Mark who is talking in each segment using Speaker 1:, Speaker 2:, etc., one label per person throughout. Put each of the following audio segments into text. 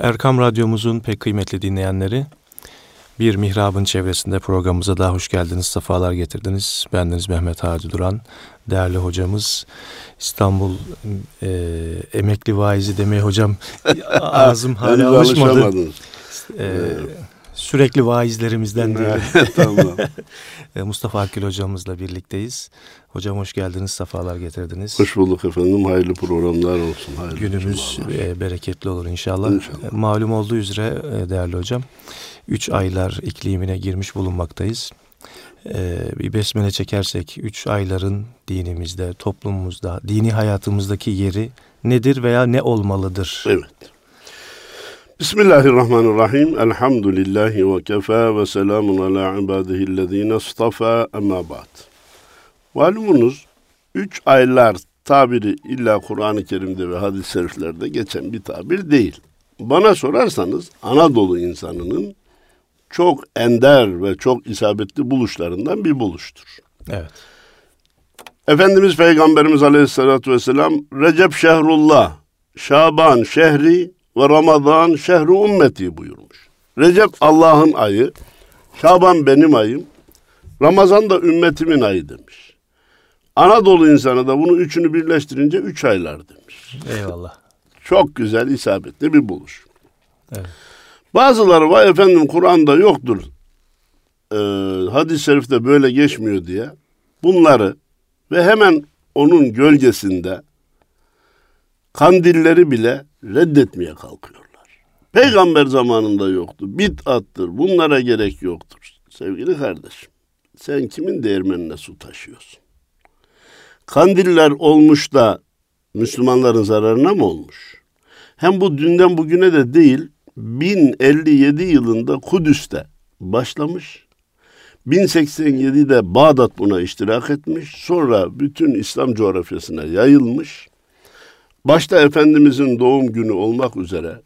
Speaker 1: Erkam Radyomuzun pek kıymetli dinleyenleri, bir mihrabın çevresinde programımıza daha hoş geldiniz, sefalar getirdiniz. Bendeniz Mehmet Hacı Duran, değerli hocamız, İstanbul e, emekli vaizi demeye hocam ağzım hala alışmadı. E, sürekli vaizlerimizden diyelim. tamam. E, Mustafa Akil hocamızla birlikteyiz. Hocam hoş geldiniz, sefalar getirdiniz.
Speaker 2: Hoş bulduk efendim. Hayırlı programlar olsun. Hayırlı
Speaker 1: Günümüz e, bereketli olur inşallah. inşallah. E, malum olduğu üzere e, değerli hocam, üç aylar iklimine girmiş bulunmaktayız. E, bir besmele çekersek üç ayların dinimizde, toplumumuzda, dini hayatımızdaki yeri nedir veya ne olmalıdır?
Speaker 2: Evet. Bismillahirrahmanirrahim. Elhamdülillahi ve kefa ve selamun ala ibadihillezine istafa emma ba'd. Malumunuz üç aylar tabiri illa Kur'an-ı Kerim'de ve hadis-i şeriflerde geçen bir tabir değil. Bana sorarsanız Anadolu insanının çok ender ve çok isabetli buluşlarından bir buluştur.
Speaker 1: Evet.
Speaker 2: Efendimiz Peygamberimiz Aleyhisselatü Vesselam Recep şehrullah, Şaban şehri ve Ramazan şehri ümmeti buyurmuş. Recep Allah'ın ayı, Şaban benim ayım, Ramazan da ümmetimin ayı demiş. Anadolu insanı da bunu üçünü birleştirince üç aylar demiş.
Speaker 1: Eyvallah.
Speaker 2: Çok güzel, isabetli bir buluş.
Speaker 1: Evet.
Speaker 2: Bazıları var efendim Kur'an'da yoktur. Ee, hadis-i şerifte böyle geçmiyor diye bunları ve hemen onun gölgesinde kandilleri bile reddetmeye kalkıyorlar. Peygamber zamanında yoktu. Bid'attır. Bunlara gerek yoktur. Sevgili kardeşim, sen kimin değirmenine su taşıyorsun? Kandiller olmuş da Müslümanların zararına mı olmuş? Hem bu dünden bugüne de değil, 1057 yılında Kudüs'te başlamış. 1087'de Bağdat buna iştirak etmiş. Sonra bütün İslam coğrafyasına yayılmış. Başta Efendimizin doğum günü olmak üzere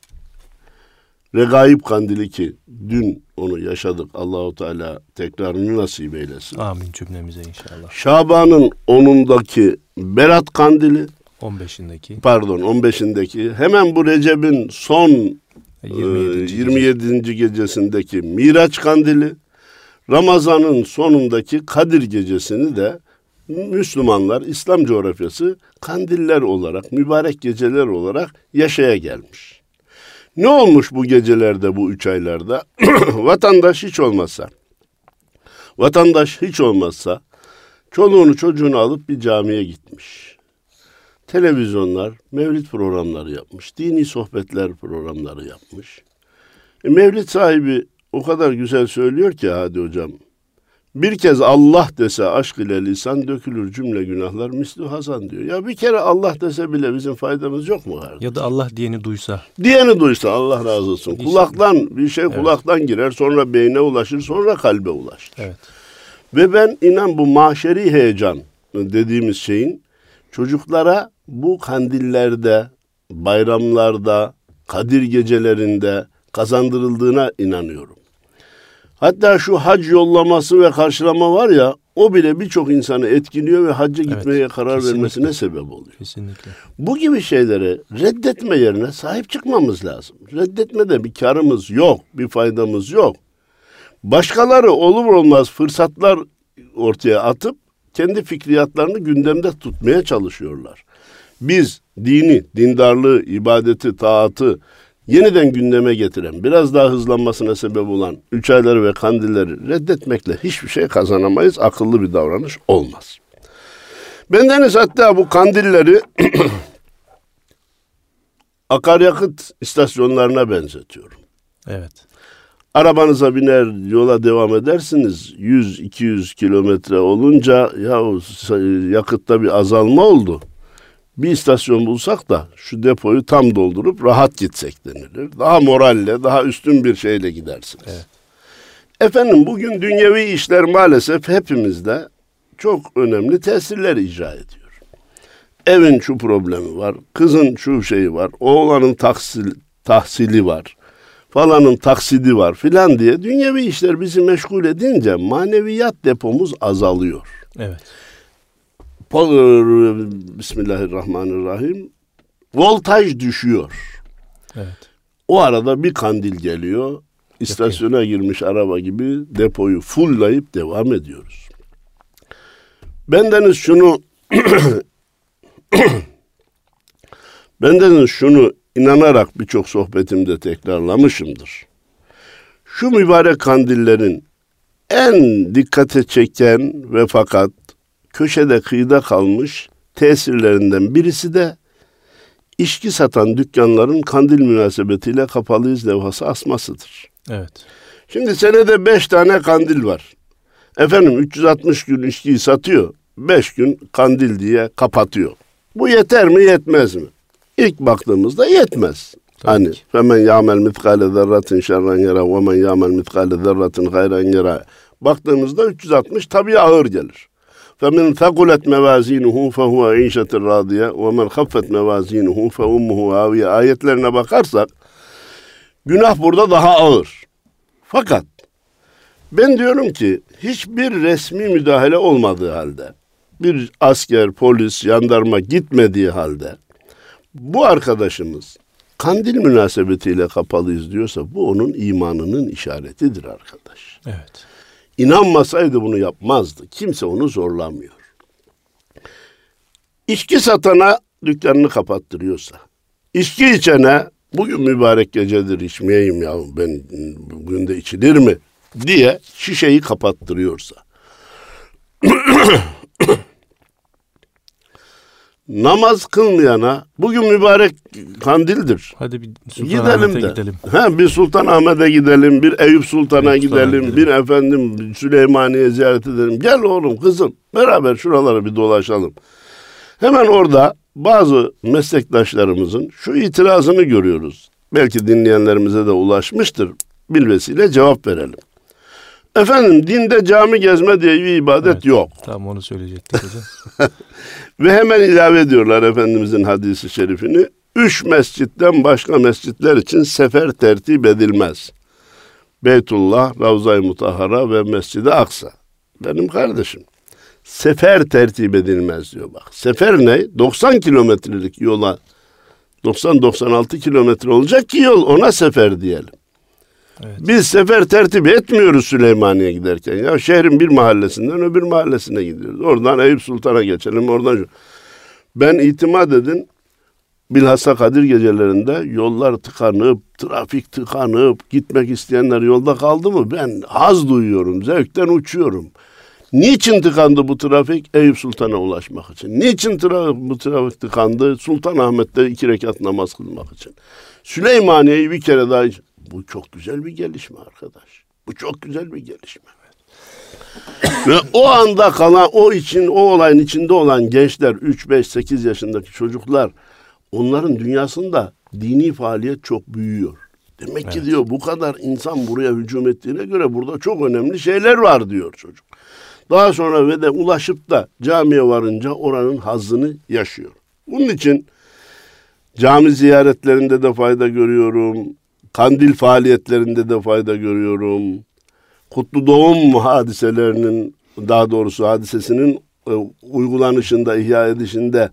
Speaker 2: Regaib Kandili ki dün onu yaşadık. Allahu Teala tekrarını nasip eylesin.
Speaker 1: Amin cümlemize inşallah.
Speaker 2: Şaban'ın onundaki Berat Kandili
Speaker 1: 15'indeki.
Speaker 2: Pardon 15'indeki. Hemen bu Recep'in son 27. 27. Gece. gecesindeki Miraç Kandili. Ramazan'ın sonundaki Kadir Gecesini de Müslümanlar İslam coğrafyası kandiller olarak, mübarek geceler olarak yaşaya gelmiş. Ne olmuş bu gecelerde, bu üç aylarda? vatandaş hiç olmazsa, vatandaş hiç olmazsa çoluğunu çocuğunu alıp bir camiye gitmiş. Televizyonlar, mevlid programları yapmış, dini sohbetler programları yapmış. E, mevlid sahibi o kadar güzel söylüyor ki hadi hocam, bir kez Allah dese aşk ile lisan dökülür cümle günahlar misli Hasan diyor. Ya bir kere Allah dese bile bizim faydamız yok mu kardeşim?
Speaker 1: Ya da Allah diyeni duysa.
Speaker 2: Diyeni duysa Allah razı olsun. Kulaktan bir şey evet. kulaktan girer sonra beyne ulaşır sonra kalbe ulaşır.
Speaker 1: Evet.
Speaker 2: Ve ben inan bu mahşeri heyecan dediğimiz şeyin çocuklara bu kandillerde, bayramlarda, Kadir gecelerinde kazandırıldığına inanıyorum. Hatta şu hac yollaması ve karşılama var ya o bile birçok insanı etkiliyor ve hacca gitmeye evet, karar kesinlikle. vermesine sebep oluyor.
Speaker 1: Kesinlikle.
Speaker 2: Bu gibi şeyleri reddetme yerine sahip çıkmamız lazım. Reddetmede bir karımız yok, bir faydamız yok. Başkaları olur olmaz fırsatlar ortaya atıp kendi fikriyatlarını gündemde tutmaya çalışıyorlar. Biz dini, dindarlığı, ibadeti, taatı, yeniden gündeme getiren, biraz daha hızlanmasına sebep olan üç ayları ve kandilleri reddetmekle hiçbir şey kazanamayız. Akıllı bir davranış olmaz. Bendeniz hatta bu kandilleri akaryakıt istasyonlarına benzetiyorum.
Speaker 1: Evet.
Speaker 2: Arabanıza biner yola devam edersiniz. 100-200 kilometre olunca ya yakıtta bir azalma oldu bir istasyon bulsak da şu depoyu tam doldurup rahat gitsek denilir. Daha moralle, daha üstün bir şeyle gidersiniz.
Speaker 1: Evet.
Speaker 2: Efendim bugün dünyevi işler maalesef hepimizde çok önemli tesirler icra ediyor. Evin şu problemi var, kızın şu şeyi var, oğlanın tahsil, tahsili var, falanın taksidi var filan diye dünyevi işler bizi meşgul edince maneviyat depomuz azalıyor.
Speaker 1: Evet.
Speaker 2: Bismillahirrahmanirrahim. Voltaj düşüyor.
Speaker 1: Evet.
Speaker 2: O arada bir kandil geliyor. İstasyona girmiş araba gibi depoyu fulllayıp devam ediyoruz. Bendeniz şunu bendeniz şunu inanarak birçok sohbetimde tekrarlamışımdır. Şu mübarek kandillerin en dikkate çeken ve fakat köşede kıyıda kalmış tesirlerinden birisi de içki satan dükkanların kandil münasebetiyle kapalıyız levhası asmasıdır.
Speaker 1: Evet.
Speaker 2: Şimdi senede beş tane kandil var. Efendim 360 gün içkiyi satıyor. Beş gün kandil diye kapatıyor. Bu yeter mi yetmez mi? İlk baktığımızda yetmez. Tabii hani femen yamel mitkale zerratin şerren yara ve men yamel mitkale zerratin gayren yara. Baktığımızda 360 tabii ağır gelir. فمن ثقلت موازينه فهو عيشة راضية ومن خفت موازينه فأمه هاوية ayetlerine bakarsak günah burada daha ağır. Fakat ben diyorum ki hiçbir resmi müdahale olmadığı halde bir asker, polis, jandarma gitmediği halde bu arkadaşımız kandil münasebetiyle kapalıyız diyorsa bu onun imanının işaretidir arkadaş.
Speaker 1: Evet.
Speaker 2: İnanmasaydı bunu yapmazdı. Kimse onu zorlamıyor. İçki satana dükkanını kapattırıyorsa, içki içene bugün mübarek gecedir içmeyeyim ya ben bugün de içilir mi diye şişeyi kapattırıyorsa. namaz kılmayana bugün mübarek kandildir.
Speaker 1: Hadi bir gidelim de. gidelim.
Speaker 2: Ha bir Sultan Ahmet'e gidelim, bir Eyüp Sultan'a Eyüp gidelim, gidelim, bir efendim Süleymaniye ziyaret edelim. Gel oğlum kızım beraber şuralara bir dolaşalım. Hemen orada bazı meslektaşlarımızın şu itirazını görüyoruz. Belki dinleyenlerimize de ulaşmıştır. Bilvesiyle cevap verelim. Efendim dinde cami gezme diye bir ibadet evet, yok.
Speaker 1: Tam onu söyleyecektik hocam.
Speaker 2: Ve hemen ilave ediyorlar Efendimizin hadisi şerifini. Üç mescitten başka mescitler için sefer tertip edilmez. Beytullah, Ravza-i Mutahhara ve Mescid-i Aksa. Benim kardeşim. Sefer tertip edilmez diyor bak. Sefer ne? 90 kilometrelik yola 90-96 kilometre olacak ki yol ona sefer diyelim. Biz sefer tertip etmiyoruz Süleymaniye giderken. Ya şehrin bir mahallesinden öbür mahallesine gidiyoruz. Oradan Eyüp Sultan'a geçelim. Oradan ben itimat edin bilhassa Kadir gecelerinde yollar tıkanıp, trafik tıkanıp, gitmek isteyenler yolda kaldı mı ben haz duyuyorum, zevkten uçuyorum. Niçin tıkandı bu trafik? Eyüp Sultan'a ulaşmak için. Niçin tra bu trafik tıkandı? Sultanahmet'te iki rekat namaz kılmak için. Süleymaniye'yi bir kere daha bu çok güzel bir gelişme arkadaş. Bu çok güzel bir gelişme. Ve o anda kalan, o için, o olayın içinde olan gençler, 3, 5, 8 yaşındaki çocuklar, onların dünyasında dini faaliyet çok büyüyor. Demek evet. ki diyor bu kadar insan buraya hücum ettiğine göre burada çok önemli şeyler var diyor çocuk. Daha sonra ve de ulaşıp da camiye varınca oranın hazzını yaşıyor. Bunun için cami ziyaretlerinde de fayda görüyorum. Kandil faaliyetlerinde de fayda görüyorum. Kutlu doğum hadiselerinin daha doğrusu hadisesinin e, uygulanışında, ihya edişinde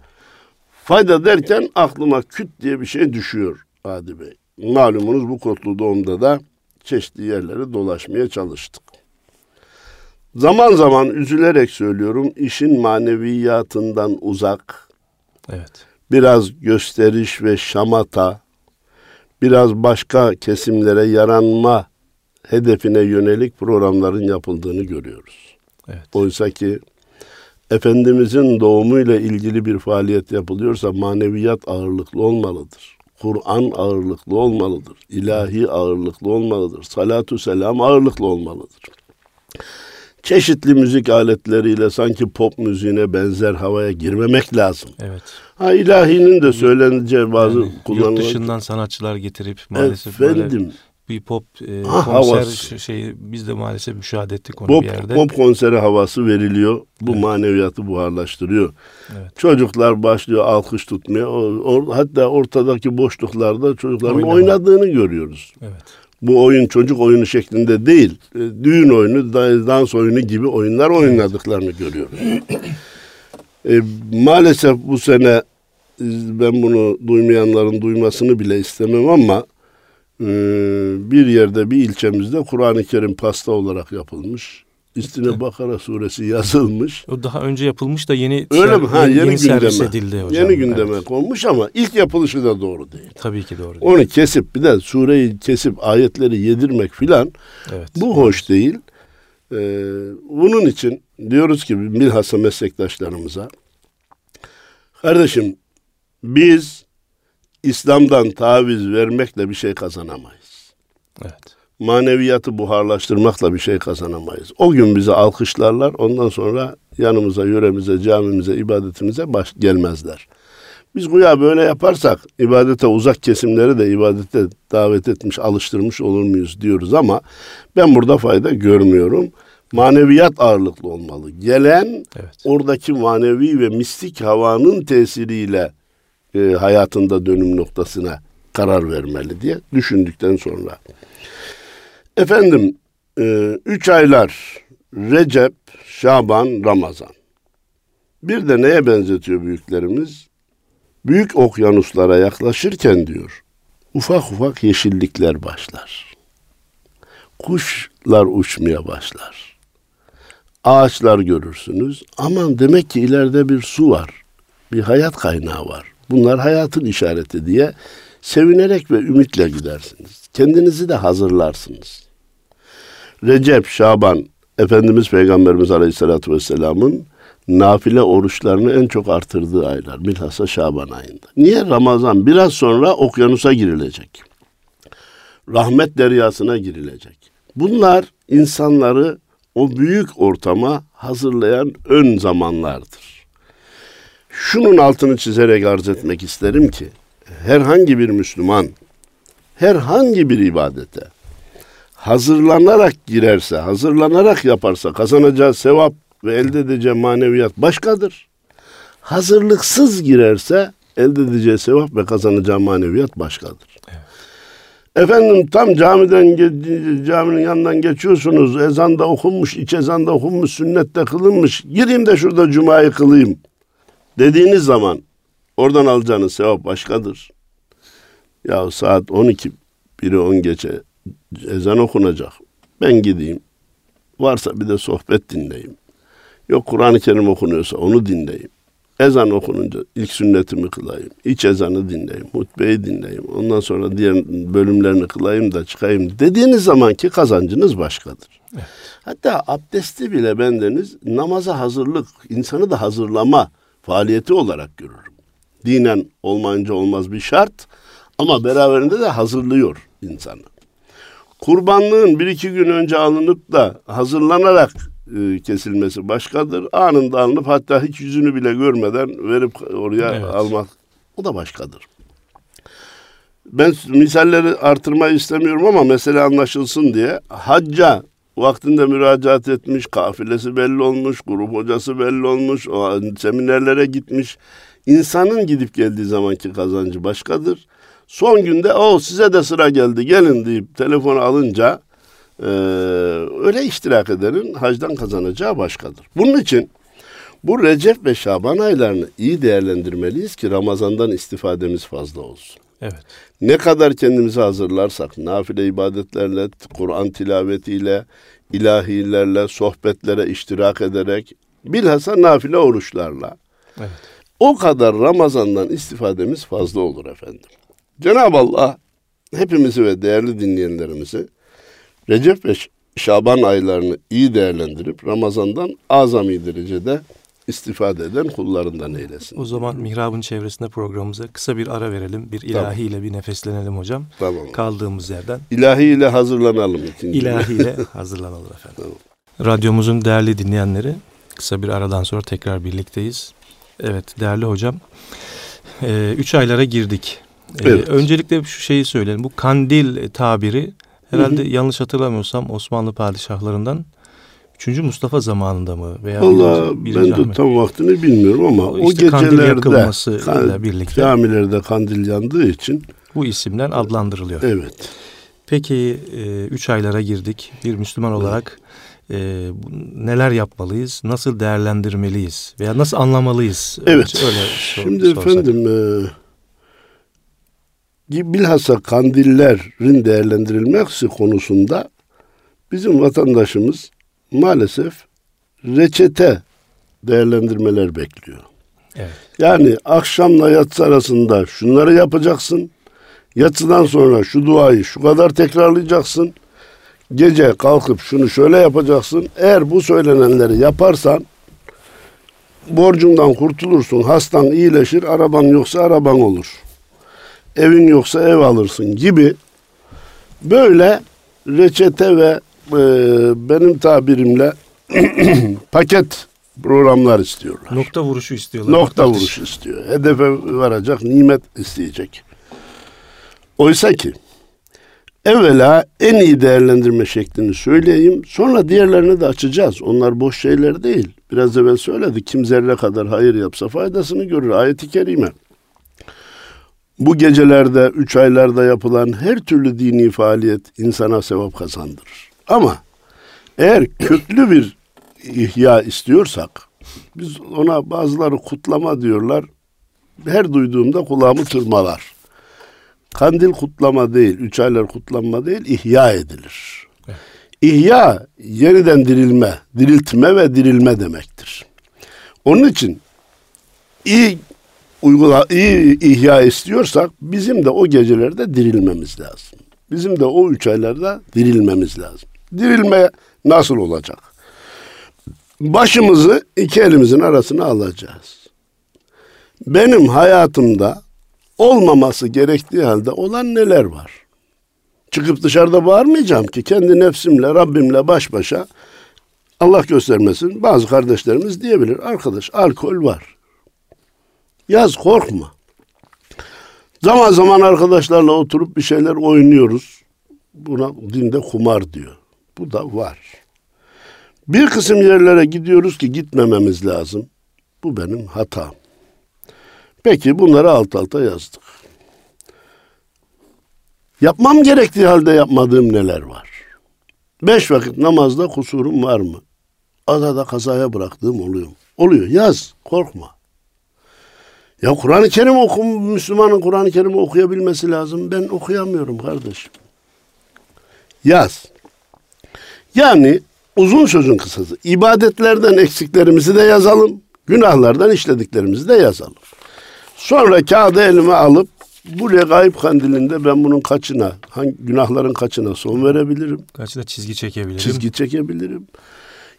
Speaker 2: fayda derken aklıma küt diye bir şey düşüyor Adi Bey. Malumunuz bu kutlu doğumda da çeşitli yerlere dolaşmaya çalıştık. Zaman zaman üzülerek söylüyorum işin maneviyatından uzak.
Speaker 1: Evet.
Speaker 2: Biraz gösteriş ve şamata, biraz başka kesimlere yaranma hedefine yönelik programların yapıldığını görüyoruz.
Speaker 1: Evet.
Speaker 2: Oysa ki Efendimizin doğumuyla ilgili bir faaliyet yapılıyorsa maneviyat ağırlıklı olmalıdır. Kur'an ağırlıklı olmalıdır. İlahi ağırlıklı olmalıdır. Salatu selam ağırlıklı olmalıdır. Çeşitli müzik aletleriyle sanki pop müziğine benzer havaya girmemek lazım.
Speaker 1: Evet.
Speaker 2: Ha ilahinin de söyleneceği bazı yani, kullanılan...
Speaker 1: Yurt dışından sanatçılar getirip maalesef
Speaker 2: Efendim, böyle
Speaker 1: bir pop e, ha, konser havası. şeyi biz de maalesef müşahede ettik onu
Speaker 2: pop,
Speaker 1: bir yerde.
Speaker 2: Pop konseri havası veriliyor. Bu evet. maneviyatı buharlaştırıyor. Evet. Çocuklar başlıyor alkış tutmaya. O, o, hatta ortadaki boşluklarda çocukların Oynama. oynadığını görüyoruz.
Speaker 1: Evet.
Speaker 2: Bu oyun çocuk oyunu şeklinde değil. E, düğün oyunu, dans oyunu gibi oyunlar oynadıklarını görüyoruz. E, maalesef bu sene e, ben bunu duymayanların duymasını bile istemem ama e, bir yerde bir ilçemizde Kur'an-ı Kerim pasta olarak yapılmış. Üstüne Bakara suresi yazılmış.
Speaker 1: O daha önce yapılmış da yeni
Speaker 2: Öyle mi? Ha, yeni, yeni servis
Speaker 1: edildi hocam.
Speaker 2: Yeni gündeme evet. konmuş ama ilk yapılışı da doğru değil.
Speaker 1: Tabii ki doğru değil.
Speaker 2: Onu kesip bir de sureyi kesip ayetleri yedirmek filan evet. bu hoş değil. Ee, bunun için diyoruz ki bilhassa meslektaşlarımıza kardeşim biz İslam'dan taviz vermekle bir şey kazanamayız. Evet maneviyatı buharlaştırmakla bir şey kazanamayız. O gün bizi alkışlarlar, ondan sonra yanımıza, yöremize, camimize, ibadetimize baş gelmezler. Biz güya böyle yaparsak ibadete uzak kesimleri de ibadete davet etmiş, alıştırmış olur muyuz diyoruz ama ben burada fayda görmüyorum. Maneviyat ağırlıklı olmalı. Gelen evet. oradaki manevi ve mistik havanın tesiriyle e, hayatında dönüm noktasına karar vermeli diye düşündükten sonra Efendim, e, üç aylar Recep, Şaban, Ramazan. Bir de neye benzetiyor büyüklerimiz? Büyük okyanuslara yaklaşırken diyor, ufak ufak yeşillikler başlar. Kuşlar uçmaya başlar. Ağaçlar görürsünüz. Aman demek ki ileride bir su var. Bir hayat kaynağı var. Bunlar hayatın işareti diye sevinerek ve ümitle gidersiniz. Kendinizi de hazırlarsınız. Recep, Şaban, Efendimiz Peygamberimiz Aleyhisselatü Vesselam'ın nafile oruçlarını en çok artırdığı aylar. Bilhassa Şaban ayında. Niye? Ramazan biraz sonra okyanusa girilecek. Rahmet deryasına girilecek. Bunlar insanları o büyük ortama hazırlayan ön zamanlardır. Şunun altını çizerek arz etmek isterim ki herhangi bir Müslüman herhangi bir ibadete hazırlanarak girerse, hazırlanarak yaparsa kazanacağı sevap ve elde edeceği maneviyat başkadır. Hazırlıksız girerse elde edeceği sevap ve kazanacağı maneviyat başkadır. Evet. Efendim tam camiden caminin yanından geçiyorsunuz. Ezan da okunmuş, iç ezan da okunmuş, sünnet de kılınmış. Gireyim de şurada cumayı kılayım. Dediğiniz zaman oradan alacağınız sevap başkadır. Ya saat 12 biri 10 geçe ezan okunacak. Ben gideyim. Varsa bir de sohbet dinleyeyim. Yok Kur'an-ı Kerim okunuyorsa onu dinleyeyim. Ezan okununca ilk sünnetimi kılayım. İç ezanı dinleyeyim. Hutbeyi dinleyeyim. Ondan sonra diğer bölümlerini kılayım da çıkayım. Dediğiniz zamanki kazancınız başkadır. Evet. Hatta abdesti bile bendeniz namaza hazırlık, insanı da hazırlama faaliyeti olarak görürüm. Dinen olmayınca olmaz bir şart ama beraberinde de hazırlıyor insanı kurbanlığın bir iki gün önce alınıp da hazırlanarak e, kesilmesi başkadır. Anında alınıp hatta hiç yüzünü bile görmeden verip oraya evet. almak o da başkadır. Ben misalleri artırmayı istemiyorum ama mesele anlaşılsın diye hacca vaktinde müracaat etmiş, kafilesi belli olmuş, grup hocası belli olmuş, o seminerlere gitmiş. İnsanın gidip geldiği zamanki kazancı başkadır. Son günde o size de sıra geldi gelin deyip telefonu alınca e, öyle iştirak edenin hacdan kazanacağı başkadır. Bunun için bu Recep ve Şaban aylarını iyi değerlendirmeliyiz ki Ramazan'dan istifademiz fazla olsun. Evet. Ne kadar kendimizi hazırlarsak nafile ibadetlerle, Kur'an tilavetiyle, ilahilerle, sohbetlere iştirak ederek bilhassa nafile oruçlarla evet. o kadar Ramazan'dan istifademiz fazla olur efendim. Cenab-ı Allah hepimizi ve değerli dinleyenlerimizi Recep ve Şaban aylarını iyi değerlendirip Ramazan'dan azami derecede istifade eden kullarından eylesin.
Speaker 1: O zaman mihrabın çevresinde programımıza kısa bir ara verelim. Bir ilahi ile bir nefeslenelim hocam. Tamam. Kaldığımız yerden.
Speaker 2: İlahi ile hazırlanalım.
Speaker 1: İlahi ile hazırlanalım efendim. Tamam. Radyomuzun değerli dinleyenleri kısa bir aradan sonra tekrar birlikteyiz. Evet değerli hocam. E, üç aylara girdik. Ee, evet. öncelikle şu şeyi söyleyelim. Bu kandil tabiri herhalde hı hı. yanlış hatırlamıyorsam Osmanlı padişahlarından 3. Mustafa zamanında mı?
Speaker 2: Veya Valla ben de tam vaktini bilmiyorum ama o, işte o gecelerde kan, birlikte camilerde kandil yandığı için
Speaker 1: bu isimden adlandırılıyor.
Speaker 2: Evet.
Speaker 1: Peki e, üç aylara girdik. Bir Müslüman olarak e, neler yapmalıyız? Nasıl değerlendirmeliyiz? Veya nasıl anlamalıyız?
Speaker 2: Evet. Öyle Şimdi sorsak. efendim e, bilhassa kandillerin değerlendirilmesi konusunda bizim vatandaşımız maalesef reçete değerlendirmeler bekliyor. Evet. Yani akşamla yatsı arasında şunları yapacaksın. Yatsıdan sonra şu duayı şu kadar tekrarlayacaksın. Gece kalkıp şunu şöyle yapacaksın. Eğer bu söylenenleri yaparsan borcundan kurtulursun. Hastan iyileşir. Araban yoksa araban olur. Evin yoksa ev alırsın gibi böyle reçete ve e, benim tabirimle paket programlar istiyorlar.
Speaker 1: Nokta vuruşu istiyorlar.
Speaker 2: Nokta vuruşu istiyor. Hedefe varacak, nimet isteyecek. Oysa ki evvela en iyi değerlendirme şeklini söyleyeyim. Sonra diğerlerini de açacağız. Onlar boş şeyler değil. Biraz evvel söyledik. Kim zerre kadar hayır yapsa faydasını görür. Ayet-i kerime. Bu gecelerde, üç aylarda yapılan her türlü dini faaliyet insana sevap kazandırır. Ama eğer köklü bir ihya istiyorsak, biz ona bazıları kutlama diyorlar. Her duyduğumda kulağımı tırmalar. Kandil kutlama değil, üç aylar kutlanma değil, ihya edilir. İhya yeniden dirilme, diriltme ve dirilme demektir. Onun için iyi uygula iyi ihya istiyorsak bizim de o gecelerde dirilmemiz lazım. Bizim de o üç aylarda dirilmemiz lazım. Dirilme nasıl olacak? Başımızı iki elimizin arasına alacağız. Benim hayatımda olmaması gerektiği halde olan neler var? Çıkıp dışarıda bağırmayacağım ki kendi nefsimle, Rabbimle baş başa Allah göstermesin bazı kardeşlerimiz diyebilir. Arkadaş alkol var. Yaz korkma. Zaman zaman arkadaşlarla oturup bir şeyler oynuyoruz. Buna dinde kumar diyor. Bu da var. Bir kısım yerlere gidiyoruz ki gitmememiz lazım. Bu benim hatam. Peki bunları alt alta yazdık. Yapmam gerektiği halde yapmadığım neler var? Beş vakit namazda kusurum var mı? Adada kazaya bıraktığım oluyor? Oluyor. Yaz. Korkma. Ya Kur'an-ı Kerim okum, Müslümanın Kur'an-ı Kerim'i okuyabilmesi lazım. Ben okuyamıyorum kardeşim. Yaz. Yani uzun sözün kısası. İbadetlerden eksiklerimizi de yazalım. Günahlardan işlediklerimizi de yazalım. Sonra kağıdı elime alıp bu regaib kandilinde ben bunun kaçına, hangi günahların kaçına son verebilirim?
Speaker 1: Kaçına çizgi çekebilirim?
Speaker 2: Çizgi çekebilirim.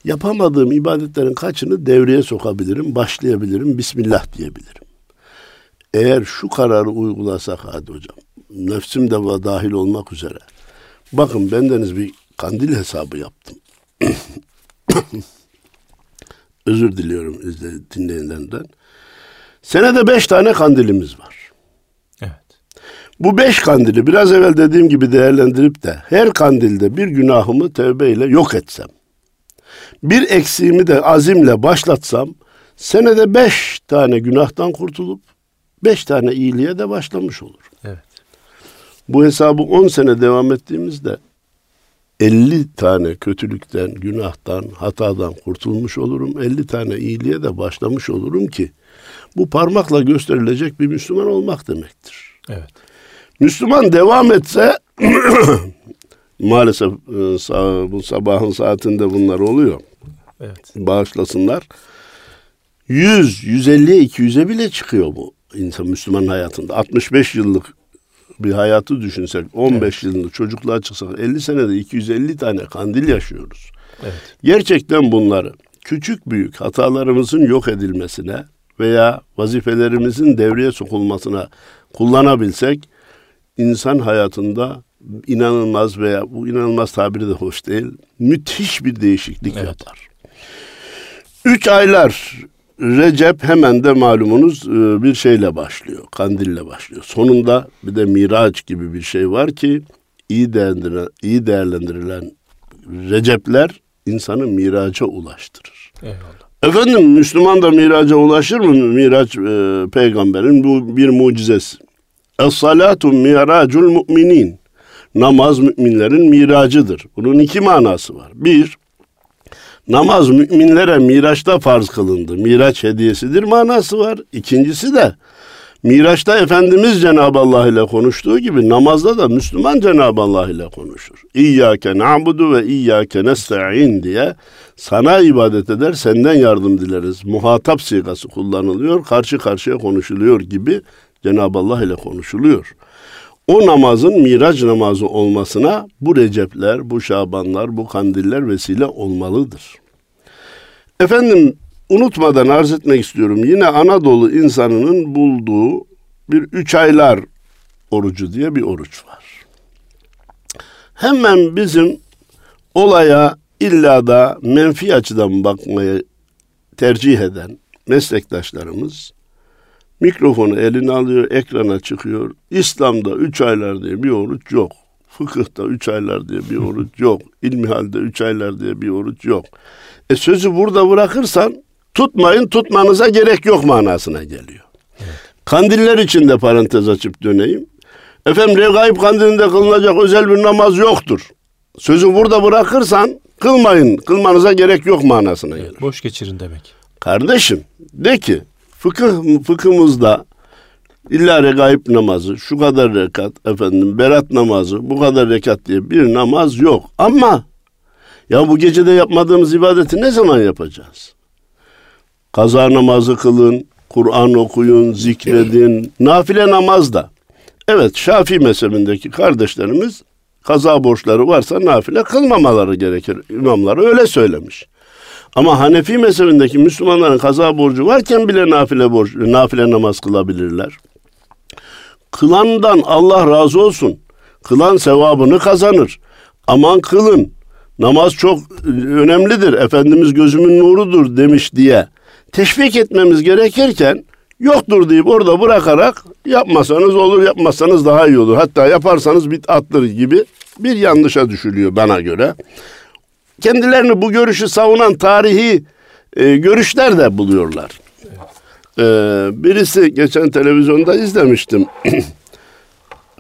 Speaker 2: Yapamadığım ibadetlerin kaçını devreye sokabilirim, başlayabilirim, Bismillah diyebilirim. Eğer şu kararı uygulasak hadi hocam, nefsim de dahil olmak üzere. Bakın bendeniz bir kandil hesabı yaptım. Özür diliyorum dinleyenlerden. Senede beş tane kandilimiz var. Evet. Bu beş kandili biraz evvel dediğim gibi değerlendirip de her kandilde bir günahımı tövbeyle yok etsem, bir eksiğimi de azimle başlatsam, senede beş tane günahtan kurtulup beş tane iyiliğe de başlamış olur. Evet. Bu hesabı on sene devam ettiğimizde 50 tane kötülükten, günahtan, hatadan kurtulmuş olurum. 50 tane iyiliğe de başlamış olurum ki bu parmakla gösterilecek bir Müslüman olmak demektir. Evet. Müslüman devam etse maalesef e, bu sabahın saatinde bunlar oluyor. Evet. Bağışlasınlar. 100, 150'ye 200'e bile çıkıyor bu insan Müslüman hayatında. 65 yıllık bir hayatı düşünsek 15 evet. yılında çocukluğa çıksak 50 senede 250 tane kandil yaşıyoruz. Evet. Gerçekten bunları küçük büyük hatalarımızın yok edilmesine veya vazifelerimizin devreye sokulmasına kullanabilsek insan hayatında inanılmaz veya bu inanılmaz tabiri de hoş değil müthiş bir değişiklik evet. yapar. Üç aylar Recep hemen de malumunuz e, bir şeyle başlıyor. Kandille başlıyor. Sonunda bir de Miraç gibi bir şey var ki iyi değerlendirilen, iyi değerlendirilen Recepler insanı miraca ulaştırır. Eyvallah. Efendim Müslüman da miraca ulaşır mı? Miraç e, peygamberin bu bir mucizesi. Es-salatu miracul müminin. Namaz müminlerin miracıdır. Bunun iki manası var. Bir, namaz müminlere Miraç'ta farz kılındı. Miraç hediyesidir manası var. İkincisi de Miraç'ta Efendimiz Cenab-ı Allah ile konuştuğu gibi namazda da Müslüman Cenab-ı Allah ile konuşur. İyyâke na'budu ve iyyâke nesta'in diye sana ibadet eder, senden yardım dileriz. Muhatap sigası kullanılıyor, karşı karşıya konuşuluyor gibi Cenab-ı Allah ile konuşuluyor. O namazın miraç namazı olmasına bu Recepler, bu Şabanlar, bu kandiller vesile olmalıdır. Efendim unutmadan arz etmek istiyorum. Yine Anadolu insanının bulduğu bir üç aylar orucu diye bir oruç var. Hemen bizim olaya illa da menfi açıdan bakmayı tercih eden meslektaşlarımız mikrofonu eline alıyor, ekrana çıkıyor. İslam'da üç aylar diye bir oruç yok. Fıkıhta üç aylar diye bir oruç yok. İlmihalde üç aylar diye bir oruç yok. E sözü burada bırakırsan tutmayın tutmanıza gerek yok manasına geliyor. Evet. Kandiller için de parantez açıp döneyim. Efendim regaib kandilinde kılınacak özel bir namaz yoktur. Sözü burada bırakırsan kılmayın, kılmanıza gerek yok manasına gelir.
Speaker 1: boş geçirin demek.
Speaker 2: Kardeşim de ki fıkıh fıkhımızda illa regaib namazı, şu kadar rekat efendim, berat namazı, bu kadar rekat diye bir namaz yok. Ama ya bu gecede yapmadığımız ibadeti ne zaman yapacağız? Kaza namazı kılın, Kur'an okuyun, zikredin, nafile namaz da. Evet Şafii mezhebindeki kardeşlerimiz kaza borçları varsa nafile kılmamaları gerekir. İmamları öyle söylemiş. Ama Hanefi mezhebindeki Müslümanların kaza borcu varken bile nafile borç, nafile namaz kılabilirler. Kılandan Allah razı olsun. Kılan sevabını kazanır. Aman kılın. Namaz çok önemlidir. Efendimiz gözümün nurudur demiş diye teşvik etmemiz gerekirken yoktur deyip orada bırakarak yapmasanız olur yapmazsanız daha iyi olur. Hatta yaparsanız bit attır gibi bir yanlışa düşülüyor bana göre. Kendilerini bu görüşü savunan tarihi e, görüşler de buluyorlar. E, birisi geçen televizyonda izlemiştim.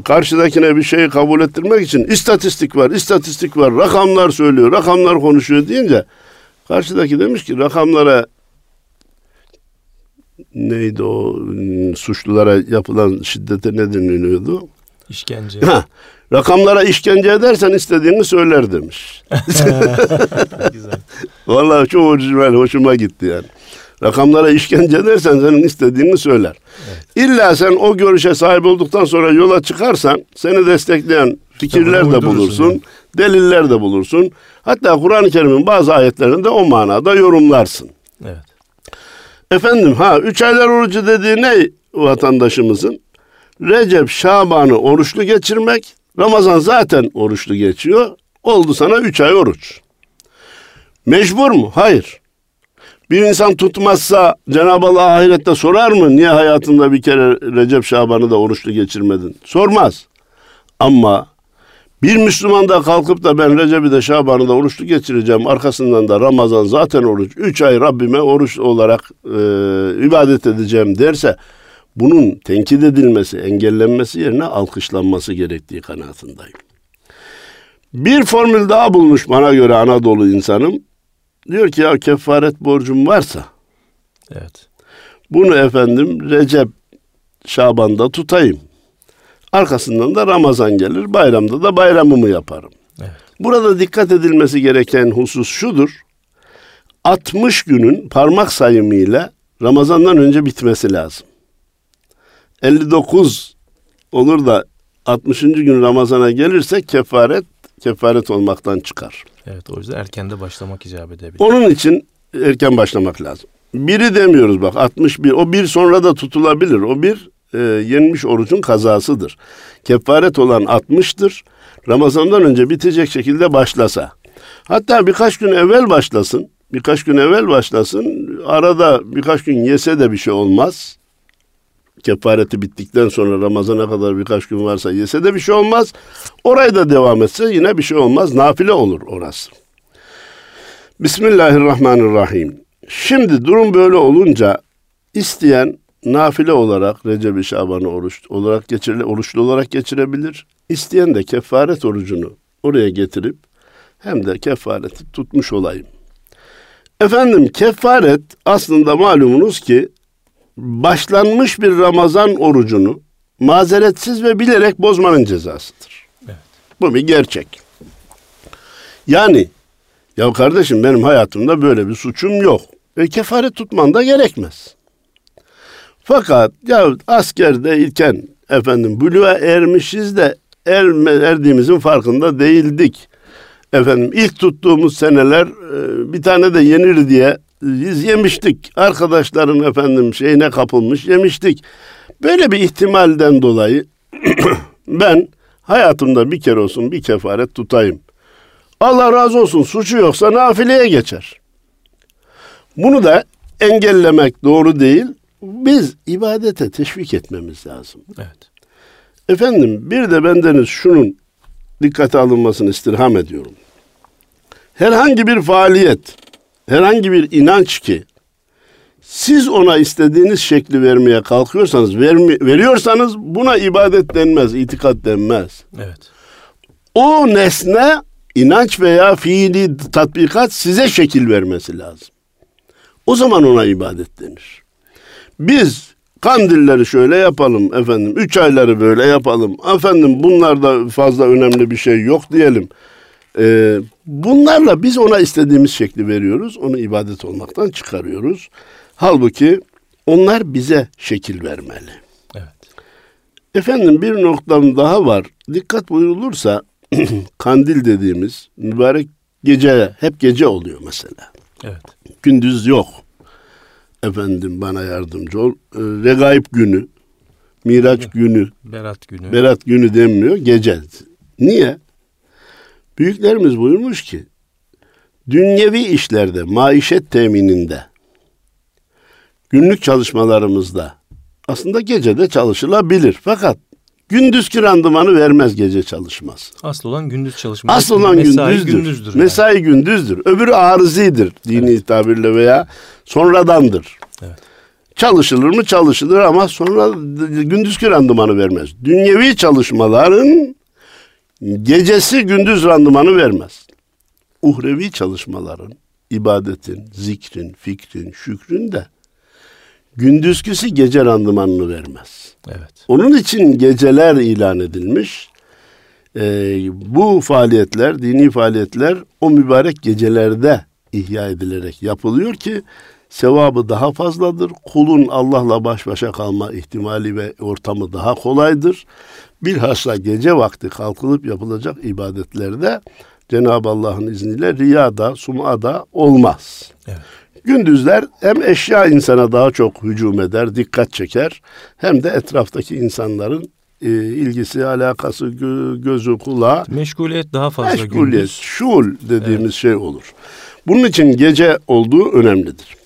Speaker 2: Karşıdakine bir şeyi kabul ettirmek için istatistik var, istatistik var, rakamlar söylüyor, rakamlar konuşuyor deyince karşıdaki demiş ki rakamlara neydi o hmm, suçlulara yapılan şiddete ne deniliyordu?
Speaker 1: İşkence.
Speaker 2: Ha, rakamlara işkence edersen istediğini söyler demiş. Güzel. Vallahi çok orijinal, hoşuma gitti yani. Rakamlara işkence edersen senin istediğini söyler. Evet. İlla sen o görüşe sahip olduktan sonra yola çıkarsan seni destekleyen fikirler de bulursun, yani. deliller de bulursun. Hatta Kur'an-ı Kerim'in bazı ayetlerinde o manada yorumlarsın. Evet. Efendim ha üç aylar orucu dediği ne vatandaşımızın? Recep, Şaban'ı oruçlu geçirmek. Ramazan zaten oruçlu geçiyor. Oldu sana üç ay oruç. Mecbur mu? Hayır. Bir insan tutmazsa Cenab-ı Allah ahirette sorar mı? Niye hayatında bir kere Recep Şaban'ı da oruçlu geçirmedin? Sormaz. Ama bir Müslüman da kalkıp da ben Recep'i de Şaban'ı da oruçlu geçireceğim. Arkasından da Ramazan zaten oruç. Üç ay Rabbime oruç olarak e, ibadet edeceğim derse bunun tenkit edilmesi, engellenmesi yerine alkışlanması gerektiği kanaatindeyim. Bir formül daha bulmuş bana göre Anadolu insanım. Diyor ki ya kefaret borcum varsa Evet. Bunu efendim Recep Şaban'da tutayım. Arkasından da Ramazan gelir. Bayramda da bayramımı yaparım. Evet. Burada dikkat edilmesi gereken husus şudur. 60 günün parmak sayımıyla Ramazan'dan önce bitmesi lazım. 59 olur da 60. gün Ramazan'a gelirse kefaret kefaret olmaktan çıkar.
Speaker 1: Evet o yüzden erken de başlamak icap edebilir.
Speaker 2: Onun için erken başlamak lazım. Biri demiyoruz bak 61 o bir sonra da tutulabilir. O bir e, yenmiş orucun kazasıdır. Kefaret olan 60'tır. Ramazandan önce bitecek şekilde başlasa. Hatta birkaç gün evvel başlasın. Birkaç gün evvel başlasın. Arada birkaç gün yese de bir şey olmaz. Kefareti bittikten sonra Ramazan'a kadar birkaç gün varsa yese de bir şey olmaz. Orayı da devam etse yine bir şey olmaz. Nafile olur orası. Bismillahirrahmanirrahim. Şimdi durum böyle olunca isteyen nafile olarak Recep-i Şaban'ı oruç olarak geçire, oruçlu olarak geçirebilir. İsteyen de kefaret orucunu oraya getirip hem de kefareti tutmuş olayım. Efendim kefaret aslında malumunuz ki başlanmış bir Ramazan orucunu mazeretsiz ve bilerek bozmanın cezasıdır. Evet. Bu bir gerçek. Yani ya kardeşim benim hayatımda böyle bir suçum yok. E kefaret tutman da gerekmez. Fakat ya askerdeyken efendim buluğa ermişiz de erme, erdiğimizin farkında değildik. Efendim ilk tuttuğumuz seneler e, bir tane de yenir diye biz yemiştik. Arkadaşların efendim şeyine kapılmış yemiştik. Böyle bir ihtimalden dolayı ben hayatımda bir kere olsun bir kefaret tutayım. Allah razı olsun suçu yoksa nafileye geçer. Bunu da engellemek doğru değil. Biz ibadete teşvik etmemiz lazım. Evet. Efendim bir de bendeniz şunun dikkate alınmasını istirham ediyorum. Herhangi bir faaliyet, herhangi bir inanç ki siz ona istediğiniz şekli vermeye kalkıyorsanız, vermi, veriyorsanız buna ibadet denmez, itikat denmez. Evet. O nesne inanç veya fiili tatbikat size şekil vermesi lazım. O zaman ona ibadet denir. Biz kandilleri şöyle yapalım efendim, üç ayları böyle yapalım. Efendim bunlarda fazla önemli bir şey yok diyelim. Ee, bunlarla biz ona istediğimiz şekli veriyoruz. Onu ibadet olmaktan çıkarıyoruz. Halbuki onlar bize şekil vermeli. Evet. Efendim bir noktam daha var. Dikkat buyurulursa kandil dediğimiz mübarek gece hep gece oluyor mesela. Evet. Gündüz yok. Efendim bana yardımcı ol. E, regaib günü, Miraç evet. günü,
Speaker 1: Berat günü.
Speaker 2: Berat günü denmiyor, gece. Niye? Büyüklerimiz buyurmuş ki dünyevi işlerde, maişet temininde, günlük çalışmalarımızda aslında gecede çalışılabilir. Fakat gündüzki randımanı vermez gece çalışmaz.
Speaker 1: Asıl olan gündüz çalışması.
Speaker 2: Asıl olan mesai gündüzdür. gündüzdür yani. Mesai gündüzdür. Öbürü arızidir dini evet. tabirle veya sonradandır. Evet. Çalışılır mı çalışılır ama sonra gündüzki randımanı vermez. Dünyevi çalışmaların gecesi gündüz randımanı vermez. Uhrevi çalışmaların, ibadetin, zikrin, fikrin, şükrün de gündüzküsü gece randımanını vermez. Evet. Onun için geceler ilan edilmiş. Ee, bu faaliyetler, dini faaliyetler o mübarek gecelerde ihya edilerek yapılıyor ki sevabı daha fazladır. Kulun Allah'la baş başa kalma ihtimali ve ortamı daha kolaydır. Bilhassa gece vakti kalkılıp yapılacak ibadetlerde Cenab-ı Allah'ın izniyle riyada, sumada olmaz. Evet. Gündüzler hem eşya insana daha çok hücum eder, dikkat çeker hem de etraftaki insanların e, ilgisi, alakası, gö- gözü, kulağı.
Speaker 1: Meşguliyet daha fazla
Speaker 2: Meşguliyet, gündüz. şul dediğimiz evet. şey olur. Bunun için gece olduğu önemlidir.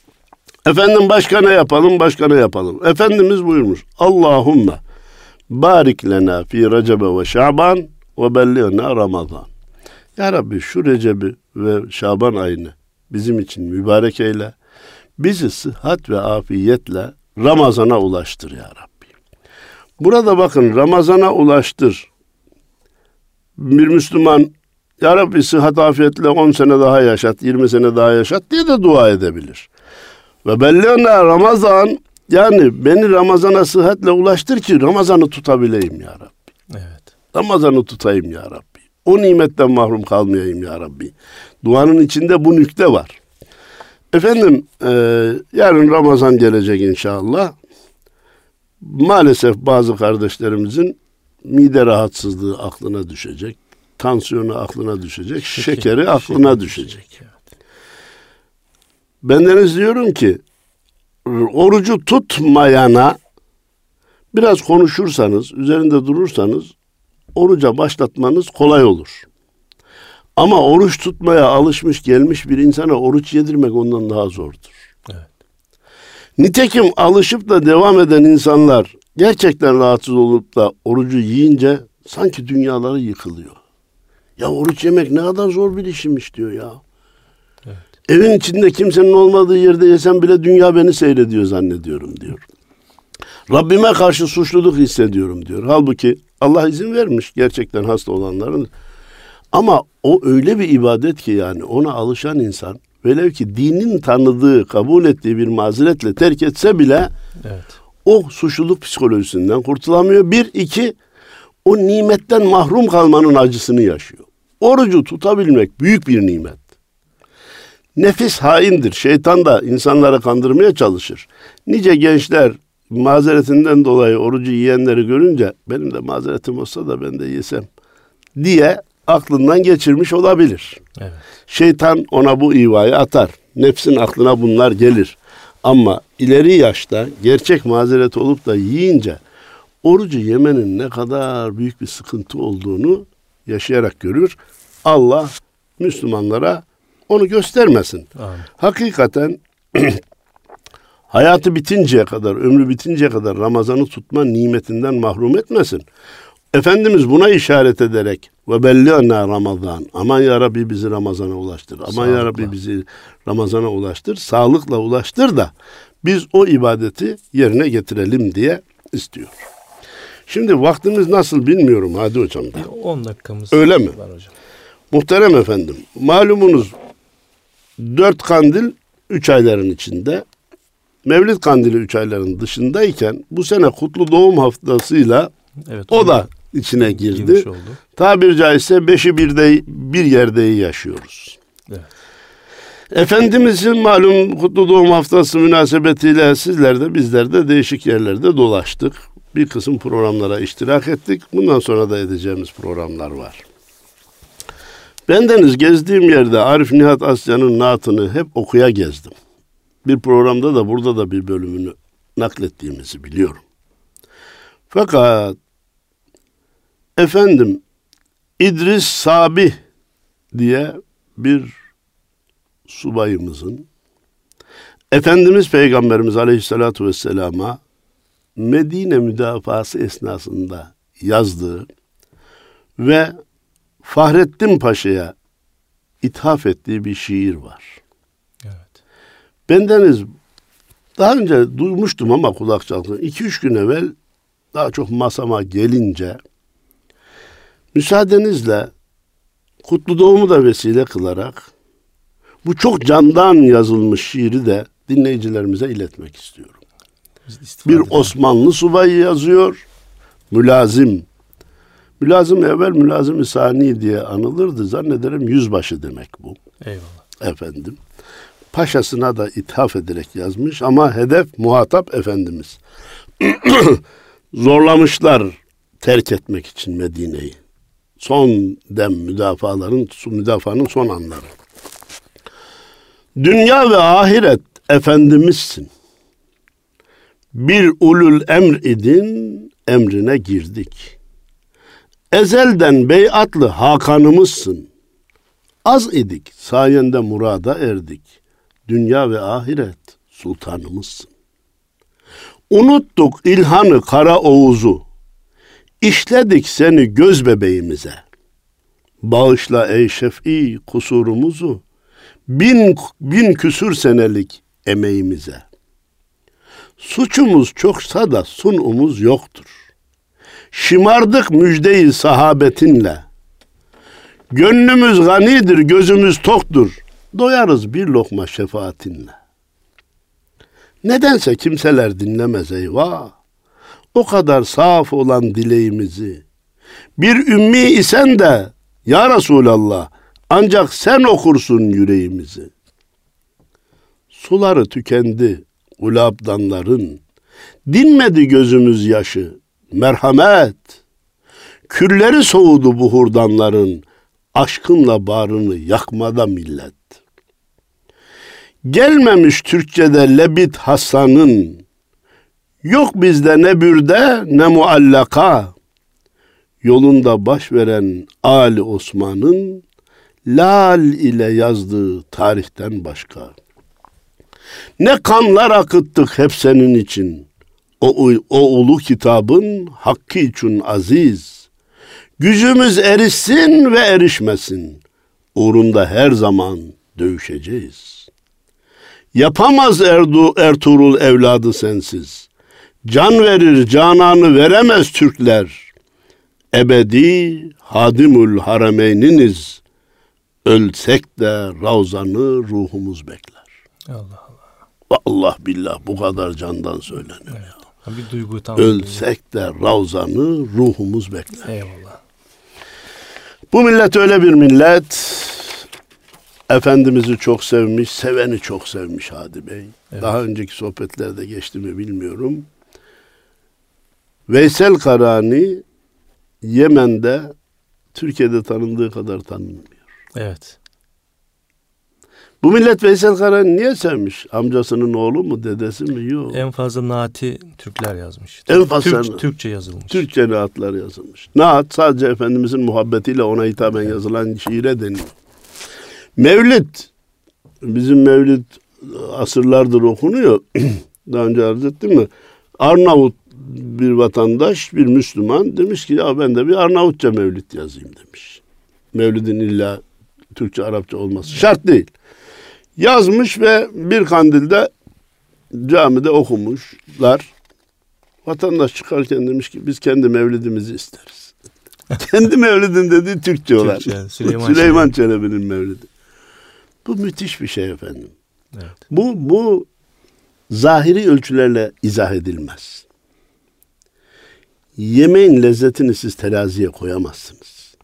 Speaker 2: Efendim başka ne yapalım, başka ne yapalım? Efendimiz buyurmuş. Allahümme barik lena fi recebe ve şaban ve belliğna ramazan. Ya Rabbi şu Recep'i ve Şaban ayını bizim için mübarek eyle. Bizi sıhhat ve afiyetle Ramazan'a ulaştır ya Rabbi. Burada bakın Ramazan'a ulaştır. Bir Müslüman ya Rabbi sıhhat afiyetle 10 sene daha yaşat, 20 sene daha yaşat diye de dua edebilir. Ve bellena Ramazan yani beni Ramazan'a sıhhatle ulaştır ki Ramazan'ı tutabileyim ya Rabbi. Evet. Ramazan'ı tutayım ya Rabbi. O nimetten mahrum kalmayayım ya Rabbi. Duanın içinde bu nükte var. Efendim e, yarın Ramazan gelecek inşallah. Maalesef bazı kardeşlerimizin mide rahatsızlığı aklına düşecek. Tansiyonu aklına düşecek. Şeker, şekeri aklına şeker, düşecek. Şeker. Bendeniz diyorum ki orucu tutmayana biraz konuşursanız, üzerinde durursanız oruca başlatmanız kolay olur. Ama oruç tutmaya alışmış gelmiş bir insana oruç yedirmek ondan daha zordur. Evet. Nitekim alışıp da devam eden insanlar gerçekten rahatsız olup da orucu yiyince sanki dünyaları yıkılıyor. Ya oruç yemek ne kadar zor bir işmiş diyor ya. Evet. Evin içinde kimsenin olmadığı yerde yesem bile dünya beni seyrediyor zannediyorum diyor. Rabbime karşı suçluluk hissediyorum diyor. Halbuki Allah izin vermiş gerçekten hasta olanların. Ama o öyle bir ibadet ki yani ona alışan insan velev ki dinin tanıdığı, kabul ettiği bir mazeretle terk etse bile evet. o suçluluk psikolojisinden kurtulamıyor. Bir, iki, o nimetten mahrum kalmanın acısını yaşıyor. Orucu tutabilmek büyük bir nimet. Nefis haindir. Şeytan da insanları kandırmaya çalışır. Nice gençler mazeretinden dolayı orucu yiyenleri görünce benim de mazeretim olsa da ben de yesem diye aklından geçirmiş olabilir. Evet. Şeytan ona bu ivayı atar. Nefsin aklına bunlar gelir. Ama ileri yaşta gerçek mazeret olup da yiyince orucu yemenin ne kadar büyük bir sıkıntı olduğunu yaşayarak görür. Allah Müslümanlara onu göstermesin. Amin. Hakikaten hayatı bitinceye kadar, ömrü bitinceye kadar Ramazan'ı tutma nimetinden mahrum etmesin. Efendimiz buna işaret ederek ve belli'na Ramazan. Aman ya Rabbi bizi Ramazan'a ulaştır. Aman Sağlıkla. ya Rabbi bizi Ramazan'a ulaştır. Sağlıkla ulaştır da biz o ibadeti yerine getirelim diye istiyor. Şimdi vaktimiz nasıl bilmiyorum Hadi hocam da.
Speaker 1: 10 dakikamız
Speaker 2: Öyle mi? var hocam. Muhterem efendim, malumunuz dört kandil üç ayların içinde, Mevlid kandili üç ayların dışındayken bu sene kutlu doğum haftasıyla evet, o da içine girdi. Tabir caizse beşi bir de bir yerde yaşıyoruz. Evet. Efendimizin malum kutlu doğum haftası münasebetiyle sizler de bizler de değişik yerlerde dolaştık. Bir kısım programlara iştirak ettik. Bundan sonra da edeceğimiz programlar var. Bendeniz gezdiğim yerde Arif Nihat Asya'nın naatını hep okuya gezdim. Bir programda da burada da bir bölümünü naklettiğimizi biliyorum. Fakat efendim İdris Sabi diye bir subayımızın Efendimiz Peygamberimiz Aleyhisselatü Vesselam'a Medine müdafası esnasında yazdığı ve Fahrettin Paşa'ya ithaf ettiği bir şiir var. Evet. Bendeniz daha önce duymuştum ama kulak çaldım. İki üç gün evvel daha çok masama gelince müsaadenizle kutlu doğumu da vesile kılarak bu çok candan yazılmış şiiri de dinleyicilerimize iletmek istiyorum. Bir Osmanlı subayı yazıyor, mülazim Mülazım evvel mülazım sani diye anılırdı. Zannederim yüzbaşı demek bu. Eyvallah. Efendim. Paşasına da ithaf ederek yazmış ama hedef muhatap Efendimiz. Zorlamışlar terk etmek için Medine'yi. Son dem müdafaların, müdafaanın son anları. Dünya ve ahiret Efendimizsin. Bir ulul emr idin, emrine girdik.'' Ezelden beyatlı Hakan'ımızsın. Az idik, sayende murada erdik. Dünya ve ahiret sultanımızsın. Unuttuk ilhanı kara Oğuz'u. İşledik seni göz bebeğimize. Bağışla ey şef'i kusurumuzu. Bin, bin küsür senelik emeğimize. Suçumuz çoksa da sunumuz yoktur. Şımardık müjdeyi sahabetinle. Gönlümüz ganidir, gözümüz toktur. Doyarız bir lokma şefaatinle. Nedense kimseler dinlemez eyvah. O kadar saf olan dileğimizi. Bir ümmi isen de ya Resulallah ancak sen okursun yüreğimizi. Suları tükendi ulabdanların. Dinmedi gözümüz yaşı merhamet. Külleri soğudu bu hurdanların, aşkınla bağrını yakmada millet. Gelmemiş Türkçede lebit Hasan'ın, yok bizde ne bürde ne muallaka. Yolunda baş veren Ali Osman'ın, lal ile yazdığı tarihten başka. Ne kanlar akıttık hep senin için.'' O, o ulu kitabın hakkı için aziz. Gücümüz erişsin ve erişmesin. Uğrunda her zaman dövüşeceğiz. Yapamaz Erdu, Ertuğrul evladı sensiz. Can verir cananı veremez Türkler. Ebedi hadimül harameyniniz. Ölsek de ravzanı ruhumuz bekler.
Speaker 1: Allah Allah.
Speaker 2: Allah billah bu kadar candan söyleniyor.
Speaker 1: Evet. Ya. Bir duygu tam.
Speaker 2: Ölsek de ravzanı ruhumuz bekler.
Speaker 1: Eyvallah.
Speaker 2: Bu millet öyle bir millet. Efendimiz'i çok sevmiş, seveni çok sevmiş Hadi Bey.
Speaker 1: Evet.
Speaker 2: Daha önceki sohbetlerde geçti mi bilmiyorum. Veysel Karani Yemen'de Türkiye'de tanındığı kadar tanınmıyor.
Speaker 1: Evet.
Speaker 2: Bu millet Veysel Karani niye sevmiş? Amcasının oğlu mu, dedesi mi? Yok.
Speaker 1: En fazla Naati Türkler yazmış.
Speaker 2: En fazla-
Speaker 1: Türk, Türkçe yazılmış.
Speaker 2: Türkçe naatlar yazılmış. Naat sadece Efendimizin muhabbetiyle ona hitaben yazılan şiire deniyor. Mevlid, bizim mevlid asırlardır okunuyor. Daha önce arz ettim mi? Arnavut bir vatandaş, bir Müslüman demiş ki ya ben de bir Arnavutça mevlid yazayım demiş. Mevlidin illa Türkçe, Arapça olması şart değil. Yazmış ve bir kandilde camide okumuşlar. Vatandaş çıkarken demiş ki biz kendi mevlidimizi isteriz. kendi mevlidin dediği Türkçe olan.
Speaker 1: Türkçe, Süleyman
Speaker 2: Süleyman, Çelebi'nin mevlidi. Bu müthiş bir şey efendim.
Speaker 1: Evet.
Speaker 2: Bu, bu zahiri ölçülerle izah edilmez. Yemeğin lezzetini siz teraziye koyamazsınız.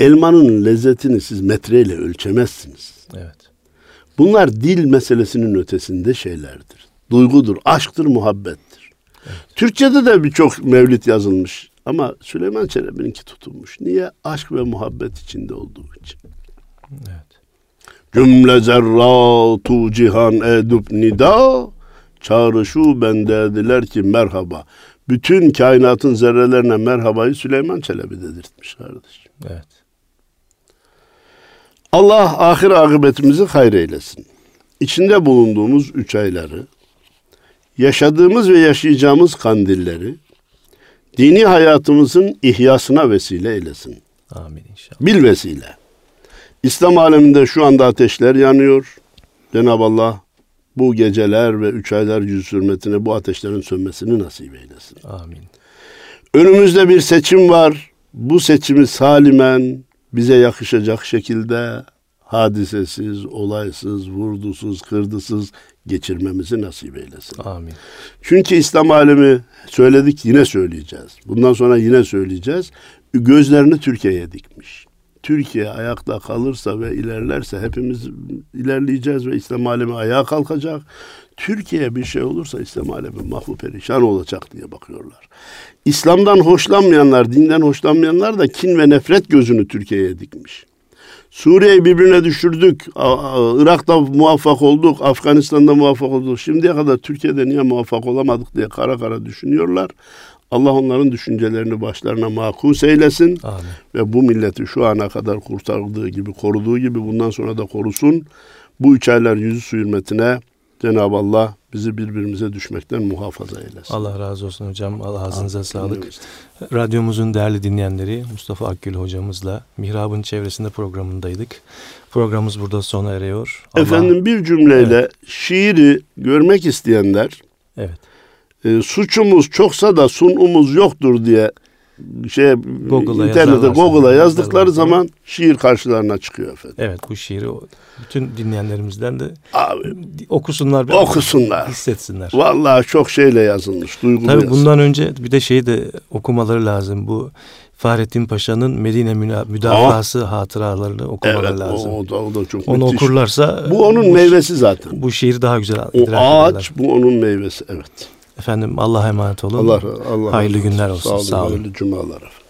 Speaker 2: Elmanın lezzetini siz metreyle ölçemezsiniz.
Speaker 1: Evet.
Speaker 2: Bunlar dil meselesinin ötesinde şeylerdir. Duygudur, aşktır, muhabbettir. Türkçede de birçok mevlid yazılmış ama Süleyman Çelebi'ninki tutulmuş. Niye? Aşk ve muhabbet içinde olduğu için.
Speaker 1: Evet.
Speaker 2: Cümle zerratu cihan edüp nida çağrışu bende dediler ki merhaba. Bütün kainatın zerrelerine merhabayı Süleyman Çelebi dedirtmiş kardeş.
Speaker 1: Evet.
Speaker 2: Allah ahir akıbetimizi hayır eylesin. İçinde bulunduğumuz üç ayları, yaşadığımız ve yaşayacağımız kandilleri, dini hayatımızın ihyasına vesile eylesin.
Speaker 1: Amin inşallah.
Speaker 2: Bil vesile. İslam aleminde şu anda ateşler yanıyor. Cenab-ı Allah bu geceler ve üç aylar yüz hürmetine bu ateşlerin sönmesini nasip eylesin.
Speaker 1: Amin.
Speaker 2: Önümüzde bir seçim var. Bu seçimi salimen bize yakışacak şekilde hadisesiz, olaysız, vurdusuz, kırdısız geçirmemizi nasip eylesin.
Speaker 1: Amin.
Speaker 2: Çünkü İslam alemi söyledik yine söyleyeceğiz. Bundan sonra yine söyleyeceğiz. Gözlerini Türkiye'ye dikmiş. Türkiye ayakta kalırsa ve ilerlerse hepimiz ilerleyeceğiz ve İslam alemi ayağa kalkacak. Türkiye bir şey olursa İslam alemi mahvu perişan olacak diye bakıyorlar. İslam'dan hoşlanmayanlar, dinden hoşlanmayanlar da kin ve nefret gözünü Türkiye'ye dikmiş. Suriye'yi birbirine düşürdük. Irak'ta muvaffak olduk. Afganistan'da muvaffak olduk. Şimdiye kadar Türkiye'de niye muvaffak olamadık diye kara kara düşünüyorlar. Allah onların düşüncelerini başlarına makus eylesin.
Speaker 1: Amin.
Speaker 2: Ve bu milleti şu ana kadar kurtardığı gibi, koruduğu gibi bundan sonra da korusun. Bu üç aylar yüzü su hürmetine Cenab-ı Allah bizi birbirimize düşmekten muhafaza eylesin.
Speaker 1: Allah razı olsun hocam. Allah ağzınıza
Speaker 2: Amin.
Speaker 1: sağlık. Radyomuzun değerli dinleyenleri Mustafa Akgül hocamızla Mihrab'ın çevresinde programındaydık. Programımız burada sona eriyor. Allah-
Speaker 2: Efendim bir cümleyle şiiri görmek isteyenler
Speaker 1: Evet.
Speaker 2: E, suçumuz çoksa da sunumuz yoktur diye şey
Speaker 1: Google'a
Speaker 2: internete Google'a yazdıkları zaman şiir karşılarına çıkıyor efendim.
Speaker 1: Evet bu şiiri bütün dinleyenlerimizden de
Speaker 2: Abi
Speaker 1: okusunlar. bir-
Speaker 2: okusunlar.
Speaker 1: Hissetsinler.
Speaker 2: Vallahi çok şeyle yazılmış, duygulu
Speaker 1: Tabii
Speaker 2: yazılmış.
Speaker 1: bundan önce bir de şeyi de okumaları lazım. Bu Fahrettin Paşa'nın Medine müdafası hatıralarını okumaları
Speaker 2: Evet,
Speaker 1: lazım.
Speaker 2: o, o da, o da çok
Speaker 1: Onu
Speaker 2: müthiş.
Speaker 1: okurlarsa
Speaker 2: Bu onun meyvesi zaten.
Speaker 1: bu şiiri daha güzel
Speaker 2: O ağaç
Speaker 1: ederler.
Speaker 2: bu onun meyvesi. Evet.
Speaker 1: Efendim Allah'a emanet olun.
Speaker 2: Allah Allah
Speaker 1: Hayırlı günler olsun.
Speaker 2: Sağ olun.
Speaker 1: Sağ olun.
Speaker 2: Hayırlı cumalar efendim.